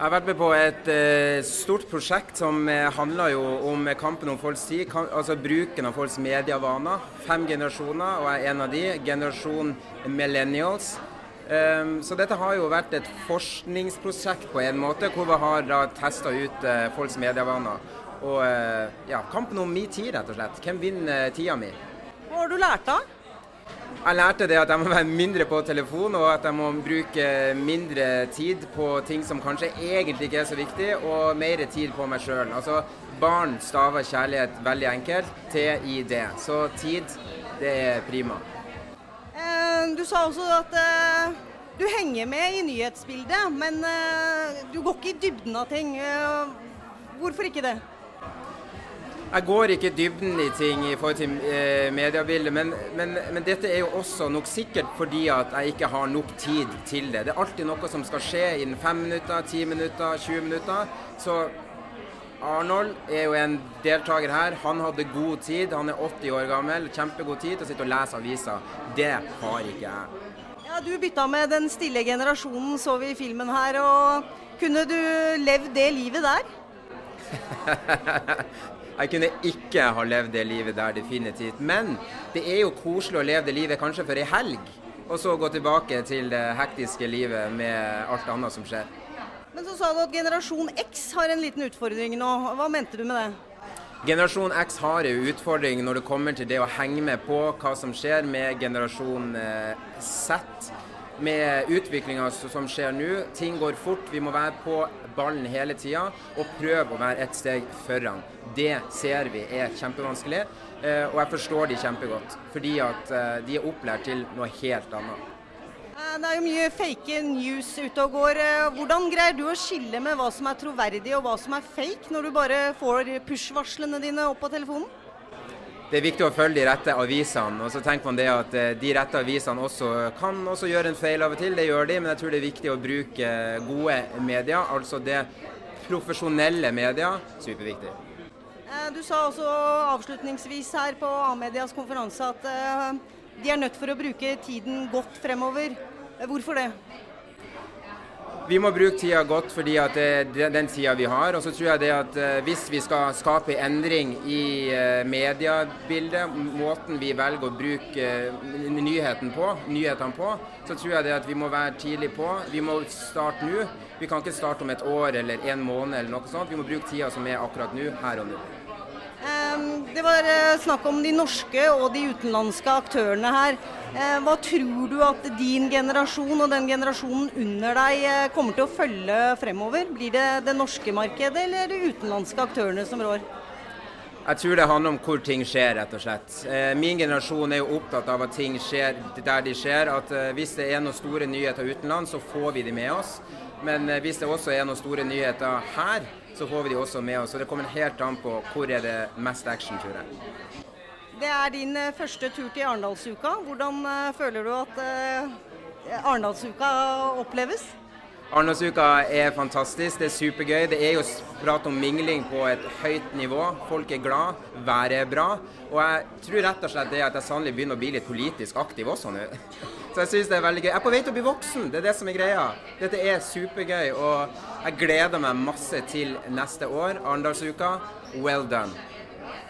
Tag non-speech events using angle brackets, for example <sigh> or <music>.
Jeg har vært med på et uh, stort prosjekt som uh, handler jo om kampen om folks tid. Kan, altså bruken av folks medievaner. Fem generasjoner, og jeg er en av de. Generasjon millennials. Um, så dette har jo vært et forskningsprosjekt på en måte, hvor vi har da testa ut uh, folks medievaner. Og ja, kampen om min tid, rett og slett. Hvem vinner tida mi? Hva har du lært av? Jeg lærte det at jeg må være mindre på telefon, og at jeg må bruke mindre tid på ting som kanskje egentlig ikke er så viktig, og mer tid på meg sjøl. Altså, barn staver kjærlighet veldig enkelt. TID. Så tid, det er prima. Eh, du sa også at eh, du henger med i nyhetsbildet, men eh, du går ikke i dybden av ting. Hvorfor ikke det? Jeg går ikke dybden i ting i forhold til eh, mediebildet, men, men, men, dette er jo også nok sikkert fordi at jeg ikke har nok tid til det. Det er alltid noe som skal skje innen 5 minutter, 10 minutter, 20 minutter. Så Arnold er jo en deltaker her. Han hadde god tid. Han er 80 år gammel. Kjempegod tid til å sitte og lese aviser. Det har ikke jeg. Ja, Du bytta med den stille generasjonen, så vi i filmen her. og Kunne du levd det livet der? <laughs> Jeg kunne ikke ha levd det livet der definitivt. Men det er jo koselig å leve det livet kanskje for ei helg, og så gå tilbake til det hektiske livet med alt annet som skjer. Men så sa du at generasjon X har en liten utfordring nå. Hva mente du med det? Generasjon X har en utfordring når det kommer til det å henge med på hva som skjer med generasjon eh, Z med utviklinga som skjer nå. Ting går fort. Vi må være på ballen hele tida og prøve å være ett steg foran. Det ser vi er kjempevanskelig, eh, og jeg forstår de kjempegodt. Fordi at eh, de er opplært til noe helt annet. Eh, det er jo mye fake news ute og går. Hvordan greier du å skille med hva som er troverdig og hva som er fake, når du bare får push-varslene dine opp på telefonen? Det er viktig å følge de rette avisene. Og så tenker man det at eh, de rette avisene også kan også gjøre en feil av og til. Det gjør de, men jeg tror det er viktig å bruke gode medier. Altså det profesjonelle medier. Superviktig. Eh, du sa også avslutningsvis her på A-medias konferanse at eh, de er nødt for å bruke tiden godt fremover. Hvorfor det? Vi må bruke tida godt fordi det er den tida vi har. Og så tror jeg det at eh, hvis vi skal skape endring i eh, mediebildet, måten vi velger å bruke eh, nyheten på, nyhetene på, så tror jeg det at vi må være tidlig på. Vi må starte nå. Vi kan ikke starte om et år eller en måned eller noe sånt. Vi må bruke tida som er akkurat nå, her og nå. Det var snakk om de norske og de utenlandske aktørene her. Eh, hva tror du at din generasjon og den generasjonen under deg eh, kommer til å følge fremover? Blir det det norske markedet eller de utenlandske aktørene som rår? Jeg tror det handler om hvor ting skjer, rett og slett. Eh, min generasjon er jo opptatt av at ting skjer der de skjer. At hvis det er noen store nyheter utenlands, så får vi de med oss. Men hvis det også er noen store nyheter her, så får vi de også med oss. Så det kommer helt an på hvor er det mest action, tror jeg. Det er din eh, første tur til Arendalsuka. Hvordan eh, føler du at eh, Arendalsuka oppleves? Arendalsuka er fantastisk, det er supergøy. Det er jo prat om mingling på et høyt nivå. Folk er glad, været er bra. Og jeg tror rett og slett det at jeg sannelig begynner å bli litt politisk aktiv også nå. <laughs> Så jeg syns det er veldig gøy. Jeg er på vei til å bli voksen, det er det som er greia. Dette er supergøy, og jeg gleder meg masse til neste år. Arendalsuka, well done.